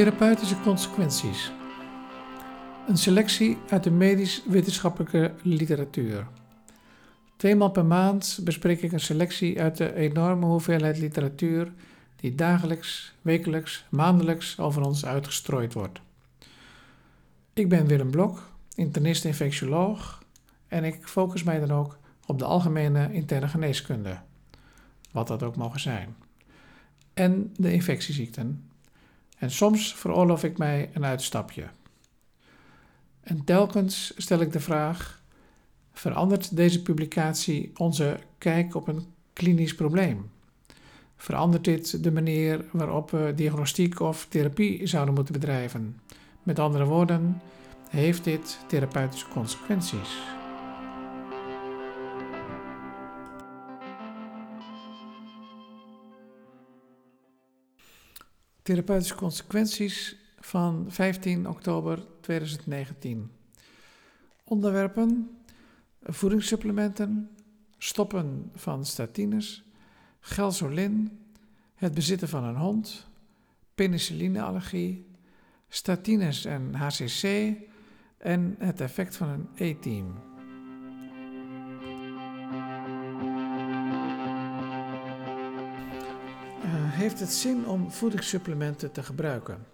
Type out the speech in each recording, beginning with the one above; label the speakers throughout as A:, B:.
A: Therapeutische consequenties. Een selectie uit de medisch-wetenschappelijke literatuur. Tweemaal per maand bespreek ik een selectie uit de enorme hoeveelheid literatuur die dagelijks, wekelijks, maandelijks over ons uitgestrooid wordt. Ik ben Willem Blok, internist-infectioloog en ik focus mij dan ook op de algemene interne geneeskunde, wat dat ook mogen zijn, en de infectieziekten en soms veroorloof ik mij een uitstapje. En telkens stel ik de vraag: verandert deze publicatie onze kijk op een klinisch probleem? Verandert dit de manier waarop we diagnostiek of therapie zouden moeten bedrijven? Met andere woorden, heeft dit therapeutische consequenties? Therapeutische consequenties van 15 oktober 2019. Onderwerpen: voedingssupplementen, stoppen van statines, gelsolin, het bezitten van een hond, penicillineallergie, statines en HCC en het effect van een E-team. Heeft het zin om voedingssupplementen te gebruiken?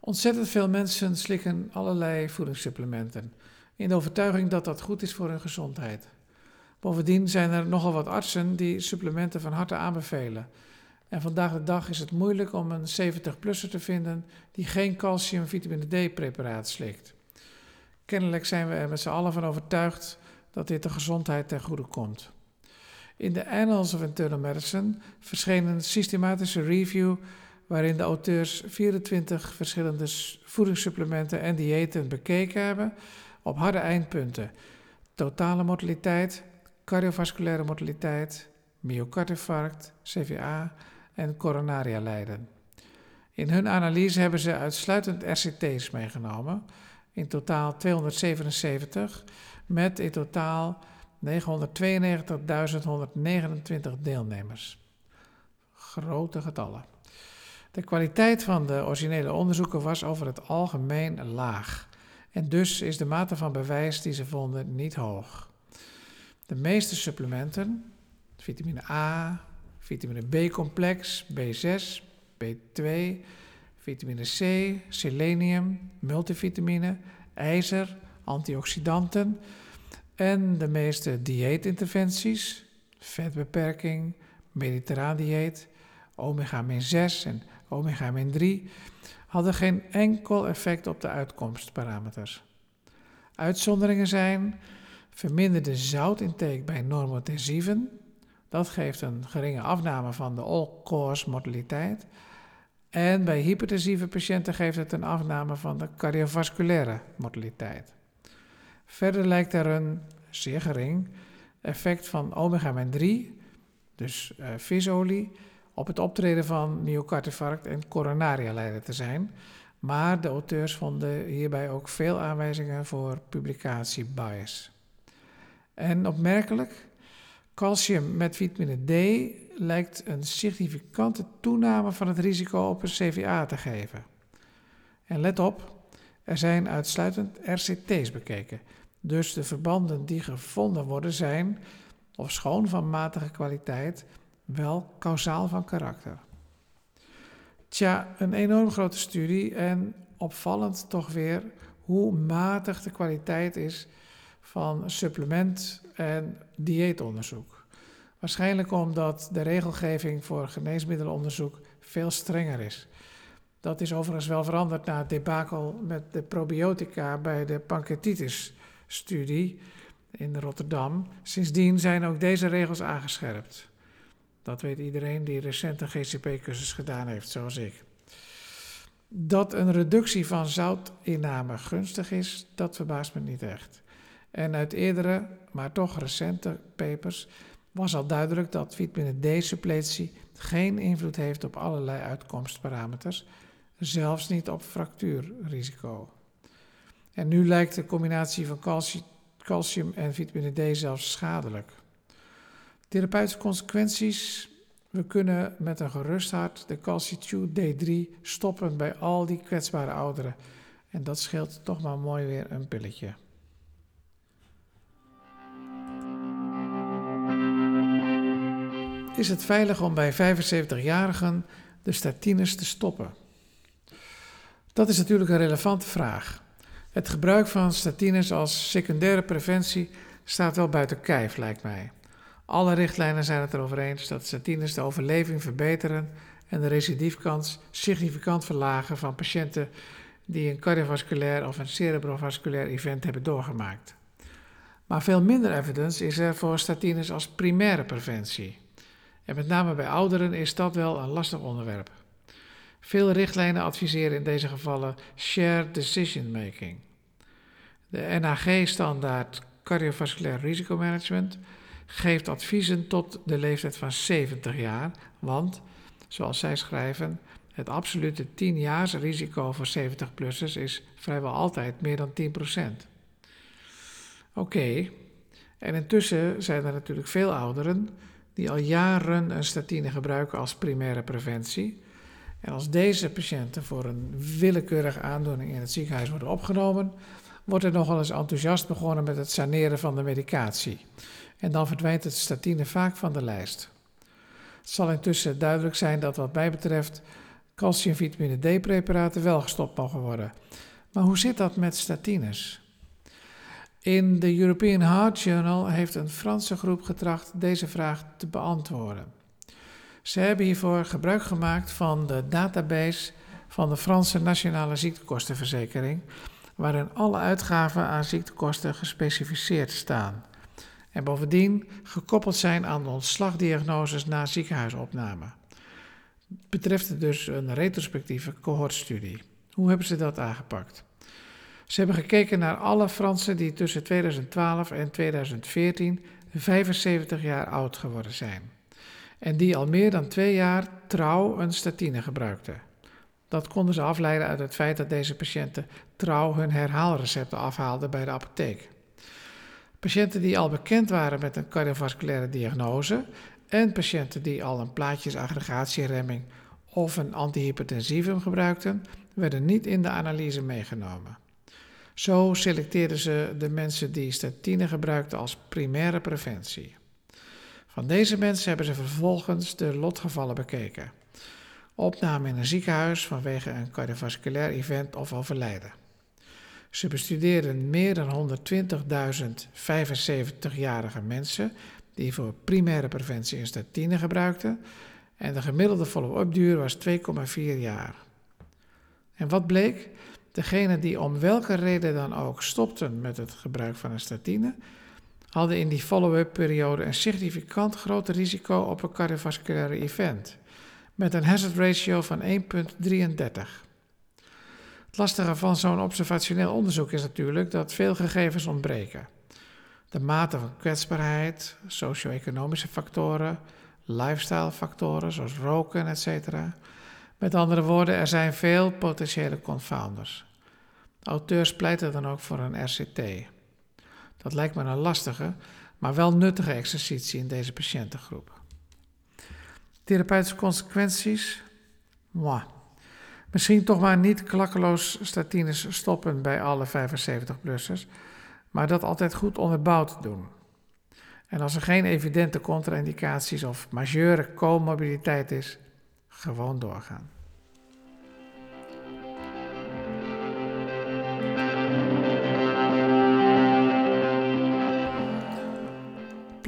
A: Ontzettend veel mensen slikken allerlei voedingssupplementen in de overtuiging dat dat goed is voor hun gezondheid. Bovendien zijn er nogal wat artsen die supplementen van harte aanbevelen. En vandaag de dag is het moeilijk om een 70-plusser te vinden die geen calcium vitamine D-preparaat slikt. Kennelijk zijn we er met z'n allen van overtuigd dat dit de gezondheid ten goede komt. In de Annals of Internal Medicine verscheen een systematische review waarin de auteurs 24 verschillende voedingssupplementen en diëten bekeken hebben op harde eindpunten: totale mortaliteit, cardiovasculaire mortaliteit, myocardinfarct, CVA en coronaria lijden. In hun analyse hebben ze uitsluitend RCT's meegenomen, in totaal 277, met in totaal 992.129 deelnemers. Grote getallen. De kwaliteit van de originele onderzoeken was over het algemeen laag. En dus is de mate van bewijs die ze vonden niet hoog. De meeste supplementen, vitamine A, vitamine B-complex, B6, B2, vitamine C, selenium, multivitamine, ijzer, antioxidanten, en de meeste dieetinterventies, vetbeperking, mediterraan dieet, omega-6 en omega-3, hadden geen enkel effect op de uitkomstparameters. Uitzonderingen zijn verminderde zoutintake bij normotensieven, dat geeft een geringe afname van de all-cause mortaliteit. En bij hypertensieve patiënten geeft het een afname van de cardiovasculaire mortaliteit. Verder lijkt er een zeer gering effect van omega-3, dus uh, visolie, op het optreden van myocardinfarct en coronaria lijden te zijn. Maar de auteurs vonden hierbij ook veel aanwijzingen voor publicatie-bias. En opmerkelijk, calcium met vitamine D lijkt een significante toename van het risico op een CVA te geven. En let op, er zijn uitsluitend RCT's bekeken, dus de verbanden die gevonden worden zijn, of schoon van matige kwaliteit, wel kausaal van karakter. Tja, een enorm grote studie en opvallend toch weer hoe matig de kwaliteit is van supplement- en dieetonderzoek. Waarschijnlijk omdat de regelgeving voor geneesmiddelenonderzoek veel strenger is. Dat is overigens wel veranderd na het debakel met de probiotica bij de pancreatitis studie in Rotterdam. Sindsdien zijn ook deze regels aangescherpt. Dat weet iedereen die recent een GCP-cursus gedaan heeft, zoals ik. Dat een reductie van zoutinname gunstig is, dat verbaast me niet echt. En uit eerdere, maar toch recente papers was al duidelijk dat vitamine D-suppletie geen invloed heeft op allerlei uitkomstparameters, zelfs niet op fractuurrisico. En nu lijkt de combinatie van calcium, calcium en vitamine D zelfs schadelijk. Therapeutische consequenties We kunnen met een gerust hart de Calcitute D3 stoppen bij al die kwetsbare ouderen. En dat scheelt toch maar mooi weer een pilletje. Is het veilig om bij 75-jarigen de statines te stoppen? Dat is natuurlijk een relevante vraag. Het gebruik van statines als secundaire preventie staat wel buiten kijf, lijkt mij. Alle richtlijnen zijn het erover eens dat statines de overleving verbeteren en de recidiefkans significant verlagen van patiënten die een cardiovasculair of een cerebrovasculair event hebben doorgemaakt. Maar veel minder evidence is er voor statines als primaire preventie. En met name bij ouderen is dat wel een lastig onderwerp. Veel richtlijnen adviseren in deze gevallen shared decision making. De NAG-standaard cardiovasculair risicomanagement geeft adviezen tot de leeftijd van 70 jaar, want, zoals zij schrijven, het absolute 10-jaars risico voor 70-plussers is vrijwel altijd meer dan 10%. Oké, en intussen zijn er natuurlijk veel ouderen die al jaren een statine gebruiken als primaire preventie. En als deze patiënten voor een willekeurige aandoening in het ziekenhuis worden opgenomen, wordt er nogal eens enthousiast begonnen met het saneren van de medicatie. En dan verdwijnt het statine vaak van de lijst. Het zal intussen duidelijk zijn dat wat mij betreft calciumvitamine D-preparaten wel gestopt mogen worden. Maar hoe zit dat met statines? In de European Heart Journal heeft een Franse groep getracht deze vraag te beantwoorden. Ze hebben hiervoor gebruik gemaakt van de database van de Franse Nationale Ziektekostenverzekering, waarin alle uitgaven aan ziektekosten gespecificeerd staan. En bovendien gekoppeld zijn aan de ontslagdiagnoses na ziekenhuisopname. Betreft het dus een retrospectieve cohortstudie. Hoe hebben ze dat aangepakt? Ze hebben gekeken naar alle Fransen die tussen 2012 en 2014 75 jaar oud geworden zijn. En die al meer dan twee jaar trouw een statine gebruikten. Dat konden ze afleiden uit het feit dat deze patiënten trouw hun herhaalrecepten afhaalden bij de apotheek. Patiënten die al bekend waren met een cardiovasculaire diagnose en patiënten die al een plaatjesaggregatieremming of een antihypertensivum gebruikten, werden niet in de analyse meegenomen. Zo selecteerden ze de mensen die statine gebruikten als primaire preventie. Van deze mensen hebben ze vervolgens de lotgevallen bekeken. Opname in een ziekenhuis vanwege een cardiovasculair event of overlijden. Ze bestudeerden meer dan 120.000 75-jarige mensen die voor primaire preventie een statine gebruikten en de gemiddelde follow-up duur was 2,4 jaar. En wat bleek? Degenen die om welke reden dan ook stopten met het gebruik van een statine, hadden in die follow-up periode een significant groter risico op een cardiovasculaire event, met een hazard ratio van 1,33. Het lastige van zo'n observationeel onderzoek is natuurlijk dat veel gegevens ontbreken. De mate van kwetsbaarheid, socio-economische factoren, lifestyle-factoren zoals roken, etc. Met andere woorden, er zijn veel potentiële confounders. auteurs pleiten dan ook voor een RCT. Dat lijkt me een lastige, maar wel nuttige exercitie in deze patiëntengroep. Therapeutische consequenties? Mwah. Misschien toch maar niet klakkeloos statines stoppen bij alle 75-plussers, maar dat altijd goed onderbouwd doen. En als er geen evidente contra-indicaties of majeure comorbiditeit is, gewoon doorgaan.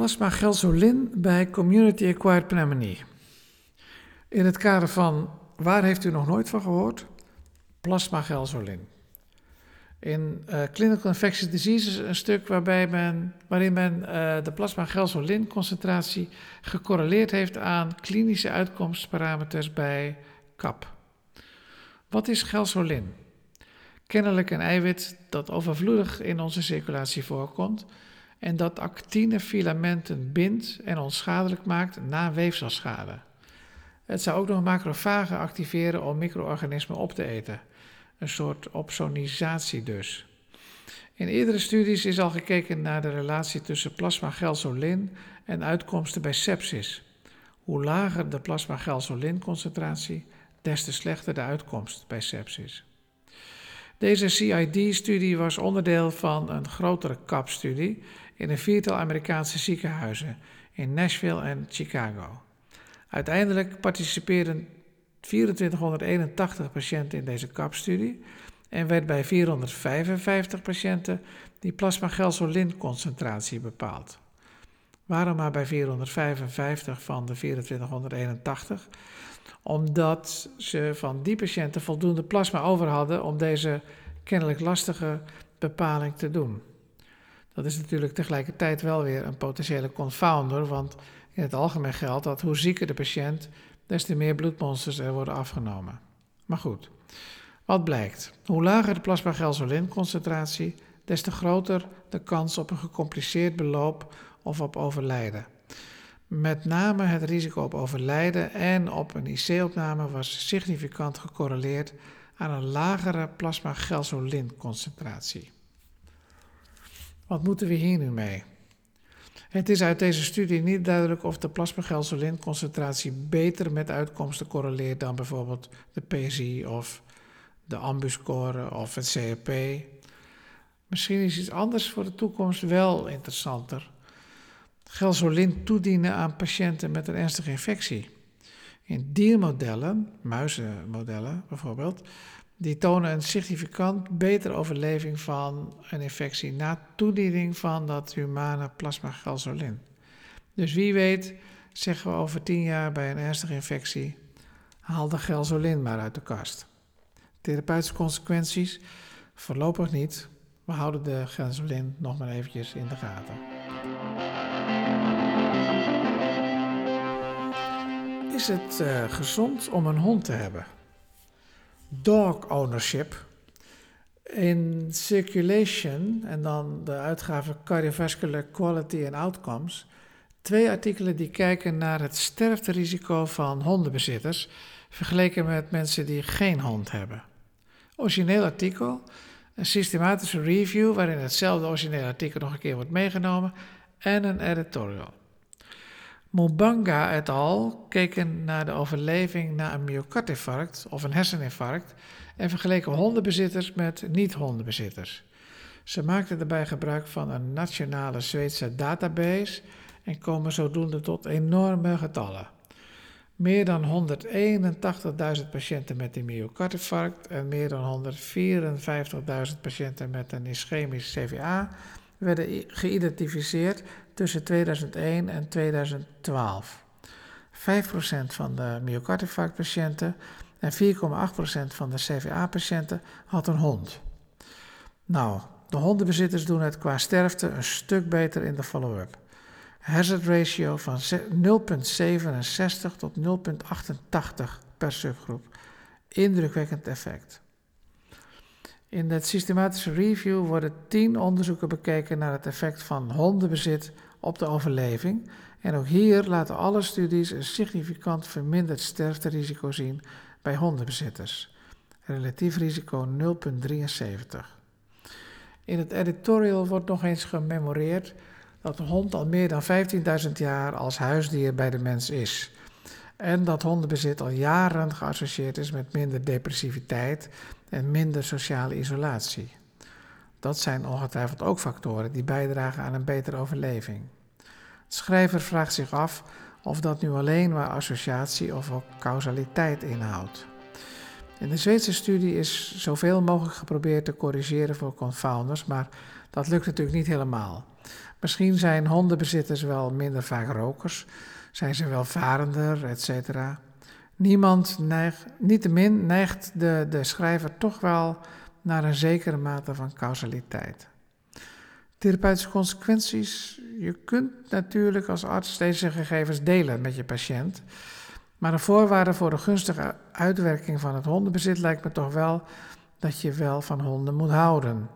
A: Plasma gelsolin bij Community Acquired Pneumonie. In het kader van waar heeft u nog nooit van gehoord? Plasma gelsolin. In uh, Clinical Infectious Diseases een stuk waarbij men, waarin men uh, de plasma gelsolin concentratie gecorreleerd heeft aan klinische uitkomstparameters bij CAP. Wat is gelsolin? Kennelijk een eiwit dat overvloedig in onze circulatie voorkomt en dat actine filamenten bindt en onschadelijk maakt na weefselschade. Het zou ook nog macrofagen activeren om micro-organismen op te eten. Een soort opsonisatie dus. In eerdere studies is al gekeken naar de relatie tussen plasma gelsolin en uitkomsten bij sepsis. Hoe lager de plasmagelsolinconcentratie, des te slechter de uitkomst bij sepsis. Deze CID-studie was onderdeel van een grotere CAP-studie in een viertal Amerikaanse ziekenhuizen in Nashville en Chicago. Uiteindelijk participeerden 2481 patiënten in deze CAP-studie en werd bij 455 patiënten die plasmagelsolinconcentratie bepaald. Waarom maar bij 455 van de 2481? Omdat ze van die patiënten voldoende plasma over hadden om deze kennelijk lastige bepaling te doen. Dat is natuurlijk tegelijkertijd wel weer een potentiële confounder, want in het algemeen geldt dat hoe zieker de patiënt, des te meer bloedmonsters er worden afgenomen. Maar goed, wat blijkt? Hoe lager de plasmagelsolinconcentratie, des te groter de kans op een gecompliceerd beloop of op overlijden. Met name het risico op overlijden en op een IC-opname was significant gecorreleerd aan een lagere plasmagelsolinconcentratie. Wat moeten we hier nu mee? Het is uit deze studie niet duidelijk of de plasmagelsolinconcentratie beter met uitkomsten correleert dan bijvoorbeeld de PSI of de AMBU-score of het CRP. Misschien is iets anders voor de toekomst wel interessanter. Gelsolin toedienen aan patiënten met een ernstige infectie. In diermodellen, muizenmodellen bijvoorbeeld, die tonen een significant betere overleving van een infectie na toediening van dat humane plasmagelsolin. Dus wie weet zeggen we over tien jaar bij een ernstige infectie, haal de gelsolin maar uit de kast. Therapeutische consequenties? Voorlopig niet. We houden de gelsolin nog maar eventjes in de gaten. Is het uh, gezond om een hond te hebben? Dog ownership. In Circulation en dan de uitgave Cardiovascular Quality and Outcomes. Twee artikelen die kijken naar het sterfterisico van hondenbezitters vergeleken met mensen die geen hond hebben. Origineel artikel, een systematische review waarin hetzelfde originele artikel nog een keer wordt meegenomen en een editorial. Mobanga et al. keken naar de overleving na een myocardinfarct of een herseninfarct en vergeleken hondenbezitters met niet-hondenbezitters. Ze maakten daarbij gebruik van een nationale Zweedse database en komen zodoende tot enorme getallen. Meer dan 181.000 patiënten met een myocardinfarct en meer dan 154.000 patiënten met een ischemisch CVA werden geïdentificeerd tussen 2001 en 2012. 5% van de myocardinfarctpatiënten en 4,8% van de CVA-patiënten had een hond. Nou, de hondenbezitters doen het qua sterfte een stuk beter in de follow-up. Hazard ratio van 0,67 tot 0,88 per subgroep. Indrukwekkend effect. In het systematische review worden tien onderzoeken bekeken naar het effect van hondenbezit op de overleving. En ook hier laten alle studies een significant verminderd sterfterisico zien bij hondenbezitters. Relatief risico 0,73. In het editorial wordt nog eens gememoreerd dat de hond al meer dan 15.000 jaar als huisdier bij de mens is. En dat hondenbezit al jaren geassocieerd is met minder depressiviteit en minder sociale isolatie. Dat zijn ongetwijfeld ook factoren die bijdragen aan een betere overleving. De schrijver vraagt zich af of dat nu alleen maar associatie of ook causaliteit inhoudt. In de Zweedse studie is zoveel mogelijk geprobeerd te corrigeren voor confounders, maar dat lukt natuurlijk niet helemaal. Misschien zijn hondenbezitters wel minder vaak rokers, zijn ze welvarender, etc. Niemand neigt, niettemin neigt de, de schrijver toch wel naar een zekere mate van causaliteit. Therapeutische consequenties. Je kunt natuurlijk als arts deze gegevens delen met je patiënt. Maar een voorwaarde voor de gunstige uitwerking van het hondenbezit lijkt me toch wel dat je wel van honden moet houden.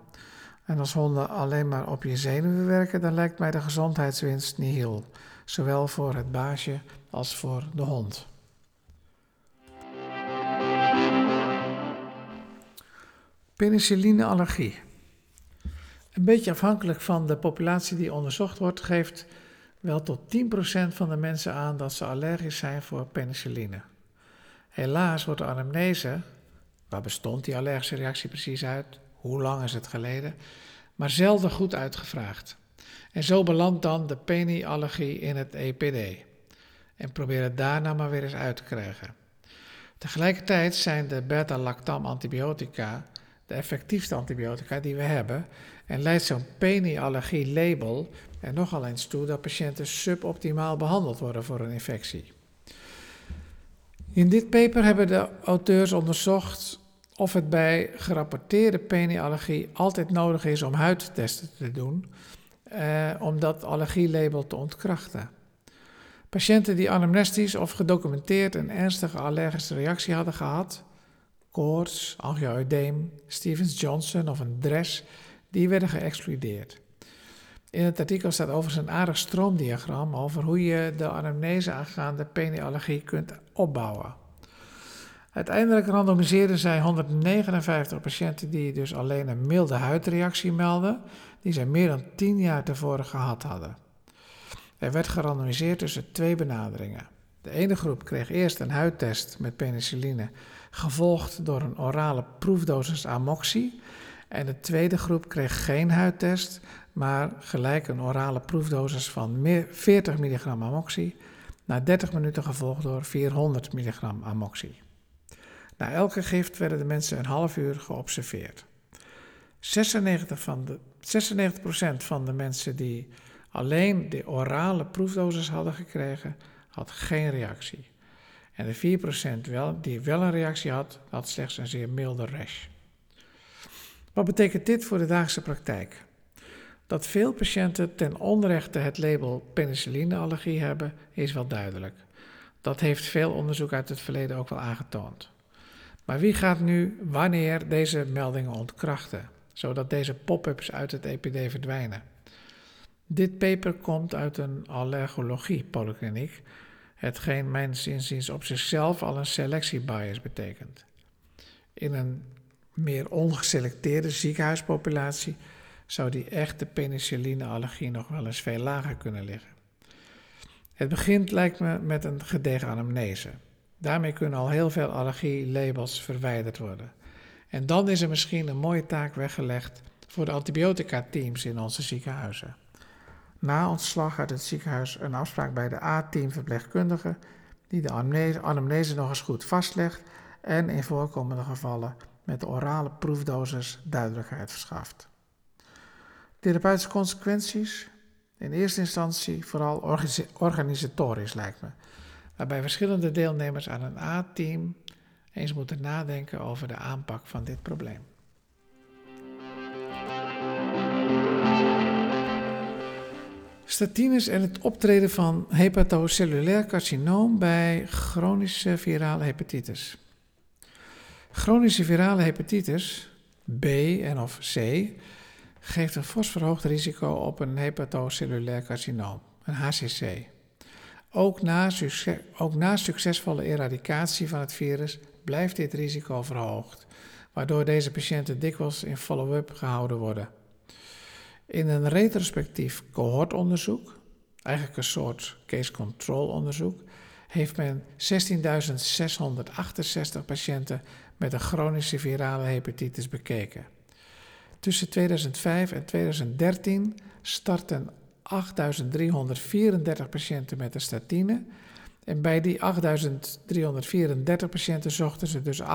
A: En als honden alleen maar op je zenuwen werken, dan lijkt mij de gezondheidswinst niet heel. Zowel voor het baasje als voor de hond. Penicillineallergie. Een beetje afhankelijk van de populatie die onderzocht wordt, geeft wel tot 10% van de mensen aan dat ze allergisch zijn voor penicilline. Helaas wordt de anamnese, waar bestond die allergische reactie precies uit, hoe lang is het geleden, maar zelden goed uitgevraagd. En zo belandt dan de peniallergie in het EPD. En probeer het daarna maar weer eens uit te krijgen. Tegelijkertijd zijn de beta-lactam antibiotica de effectiefste antibiotica die we hebben en leidt zo'n peniallergie-label er nogal eens toe dat patiënten suboptimaal behandeld worden voor een infectie. In dit paper hebben de auteurs onderzocht of het bij gerapporteerde peniallergie altijd nodig is om huidtesten te doen, eh, om dat allergielabel te ontkrachten. Patiënten die anamnestisch of gedocumenteerd een ernstige allergische reactie hadden gehad, koorts, angioedeem, Stevens-Johnson of een DRES, die werden geëxcludeerd. In het artikel staat overigens een aardig stroomdiagram over hoe je de anamnese aangaande peniallergie kunt opbouwen. Uiteindelijk randomiseerden zij 159 patiënten die dus alleen een milde huidreactie melden, die zij meer dan 10 jaar tevoren gehad hadden. Er werd gerandomiseerd tussen twee benaderingen. De ene groep kreeg eerst een huidtest met penicilline, gevolgd door een orale proefdosis amoxie. En de tweede groep kreeg geen huidtest, maar gelijk een orale proefdosis van 40 mg amoxie, na 30 minuten gevolgd door 400 mg amoxie. Na elke gift werden de mensen een half uur geobserveerd. 96%, van de, 96 van de mensen die alleen de orale proefdosis hadden gekregen, had geen reactie. En de 4% wel, die wel een reactie had, had slechts een zeer milde rash. Wat betekent dit voor de dagelijkse praktijk? Dat veel patiënten ten onrechte het label penicillineallergie hebben, is wel duidelijk. Dat heeft veel onderzoek uit het verleden ook wel aangetoond. Maar wie gaat nu wanneer deze meldingen ontkrachten, zodat deze pop-ups uit het EPD verdwijnen? Dit paper komt uit een allergologie-polykliniek, hetgeen mijns inziens op zichzelf al een selectiebias betekent. In een meer ongeselecteerde ziekenhuispopulatie zou die echte penicillineallergie nog wel eens veel lager kunnen liggen. Het begint, lijkt me, met een gedegen anamnese. Daarmee kunnen al heel veel allergielabels verwijderd worden. En dan is er misschien een mooie taak weggelegd voor de antibiotica-teams in onze ziekenhuizen. Na ontslag uit het ziekenhuis een afspraak bij de A-team verpleegkundige die de anamnese nog eens goed vastlegt en in voorkomende gevallen met de orale proefdosis duidelijkheid verschaft. Therapeutische consequenties? In eerste instantie vooral organisatorisch lijkt me, waarbij verschillende deelnemers aan een A-team eens moeten nadenken over de aanpak van dit probleem. Statines en het optreden van hepatocellulair carcinoom bij chronische virale hepatitis. Chronische virale hepatitis, B en of C, geeft een fors verhoogd risico op een hepatocellulair carcinoom, een HCC. Ook na, succesvolle eradicatie van het virus blijft dit risico verhoogd, waardoor deze patiënten dikwijls in follow-up gehouden worden. In een retrospectief cohortonderzoek, eigenlijk een soort case control onderzoek, heeft men 16.668 patiënten met een chronische virale hepatitis bekeken. Tussen 2005 en 2013 startten 8.334 patiënten met een statine. En bij die 8.334 patiënten zochten ze dus 8.334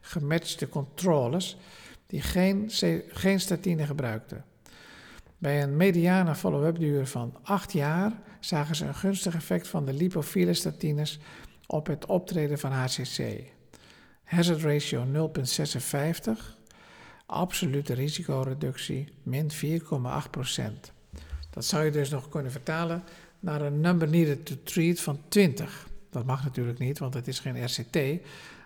A: gematchte controles die geen, geen statine gebruikten. Bij een mediane follow-up duur van 8 jaar zagen ze een gunstig effect van de lipofiele statines op het optreden van HCC. Hazard ratio 0,56, absolute risicoreductie min 4,8%. Dat zou je dus nog kunnen vertalen naar een number needed to treat van 20. Dat mag natuurlijk niet, want het is geen RCT,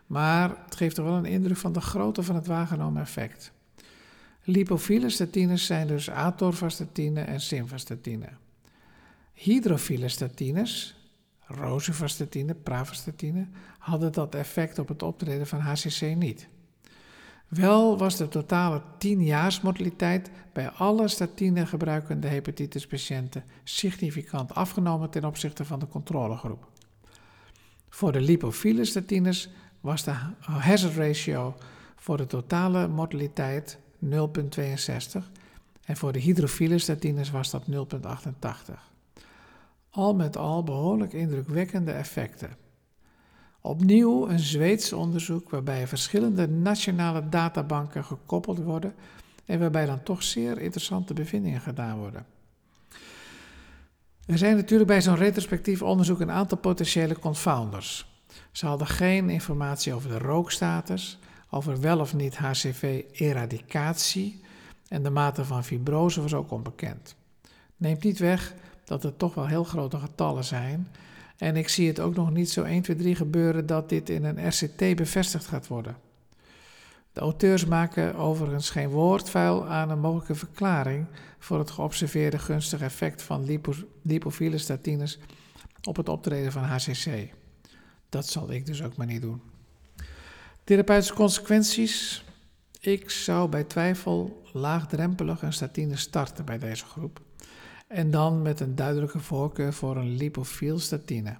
A: maar het geeft toch wel een indruk van de grootte van het waargenomen effect. Lipofiele statines zijn dus atorvastatine en simvastatine. Hydrofiele statines, rosuvastatine, pravastatine, hadden dat effect op het optreden van HCC niet. Wel was de totale 10-jaarsmortaliteit bij alle statine gebruikende hepatitispatiënten significant afgenomen ten opzichte van de controlegroep. Voor de lipofiele statines was de hazard ratio voor de totale mortaliteit 0,62 en voor de hydrofiele statines was dat 0,88. Al met al behoorlijk indrukwekkende effecten. Opnieuw een Zweeds onderzoek waarbij verschillende nationale databanken gekoppeld worden en waarbij dan toch zeer interessante bevindingen gedaan worden. Er zijn natuurlijk bij zo'n retrospectief onderzoek een aantal potentiële confounders. Ze hadden geen informatie over de rookstatus, over wel of niet HCV-eradicatie en de mate van fibrose was ook onbekend. Neemt niet weg dat er toch wel heel grote getallen zijn en ik zie het ook nog niet zo 1, 2, 3 gebeuren dat dit in een RCT bevestigd gaat worden. De auteurs maken overigens geen woord vuil aan een mogelijke verklaring voor het geobserveerde gunstige effect van lipo lipofiele statines op het optreden van HCC. Dat zal ik dus ook maar niet doen. Therapeutische consequenties. Ik zou bij twijfel laagdrempelig een statine starten bij deze groep. En dan met een duidelijke voorkeur voor een lipofiel statine.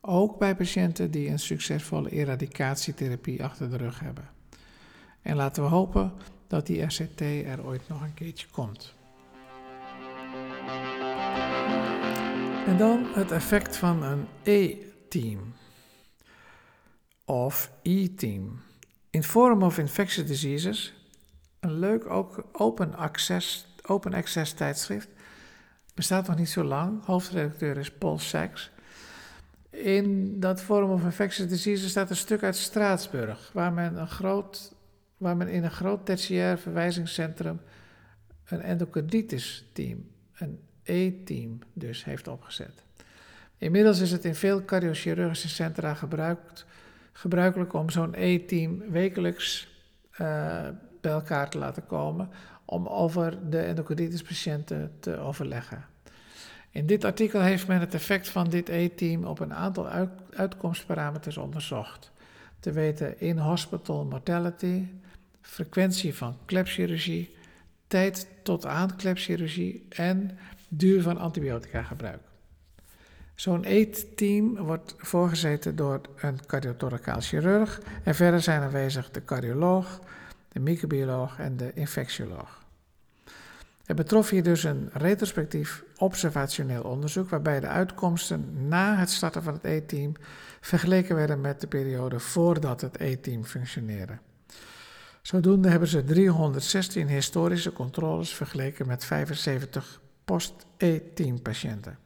A: Ook bij patiënten die een succesvolle eradicatietherapie achter de rug hebben. En laten we hopen dat die RCT er ooit nog een keertje komt. En dan het effect van een E-team of E-team. In Forum of Infectious Diseases, een leuk ook open access, open access tijdschrift, bestaat nog niet zo lang. Hoofdredacteur is Paul Sachs. In dat Forum of Infectious Diseases staat een stuk uit Straatsburg, waar men, een groot, waar men in een groot tertiair verwijzingscentrum een endocarditis-team, een E-team dus, heeft opgezet. Inmiddels is het in veel cardiochirurgische centra gebruikt, gebruikelijk om zo'n E-team wekelijks uh, bij elkaar te laten komen om over de endocarditispatiënten te overleggen. In dit artikel heeft men het effect van dit E-team op een aantal uitkomstparameters onderzocht. Te weten in-hospital mortality, frequentie van klepchirurgie, tijd tot aan klepchirurgie en duur van antibiotica gebruik. Zo'n E-team wordt voorgezeten door een cardiotoracaal chirurg en verder zijn aanwezig de cardioloog, de microbioloog en de infectioloog. Er betrof hier dus een retrospectief observationeel onderzoek waarbij de uitkomsten na het starten van het E-team vergeleken werden met de periode voordat het E-team functioneerde. Zodoende hebben ze 316 historische controles vergeleken met 75 post-E-team patiënten.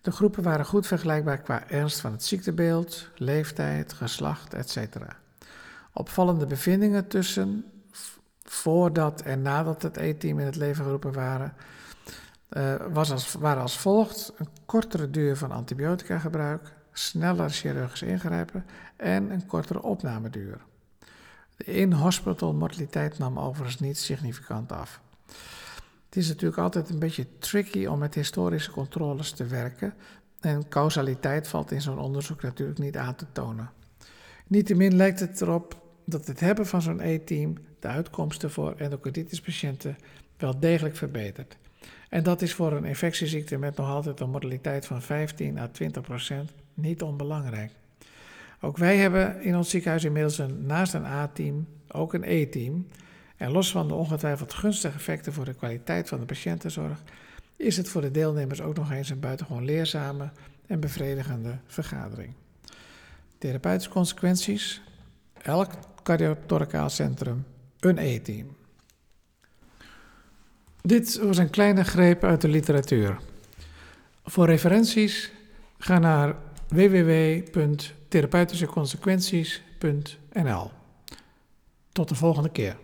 A: De groepen waren goed vergelijkbaar qua ernst van het ziektebeeld, leeftijd, geslacht, etc. Opvallende bevindingen tussen voordat en nadat het E-team in het leven geroepen waren, uh, was als, waren als volgt: een kortere duur van antibiotica gebruik, sneller chirurgisch ingrijpen en een kortere opnameduur. De in-hospital mortaliteit nam overigens niet significant af. Het is natuurlijk altijd een beetje tricky om met historische controles te werken en causaliteit valt in zo'n onderzoek natuurlijk niet aan te tonen. Niettemin lijkt het erop dat het hebben van zo'n E-team de uitkomsten voor endocarditispatiënten wel degelijk verbetert. En dat is voor een infectieziekte met nog altijd een mortaliteit van 15 à 20 procent niet onbelangrijk. Ook wij hebben in ons ziekenhuis inmiddels een, naast een A-team ook een E-team. En los van de ongetwijfeld gunstige effecten voor de kwaliteit van de patiëntenzorg, is het voor de deelnemers ook nog eens een buitengewoon leerzame en bevredigende vergadering. Therapeutische consequenties. Elk cardiotoracaal centrum een E-team. Dit was een kleine greep uit de literatuur. Voor referenties ga naar www.therapeutischeconsequenties.nl. Tot de volgende keer.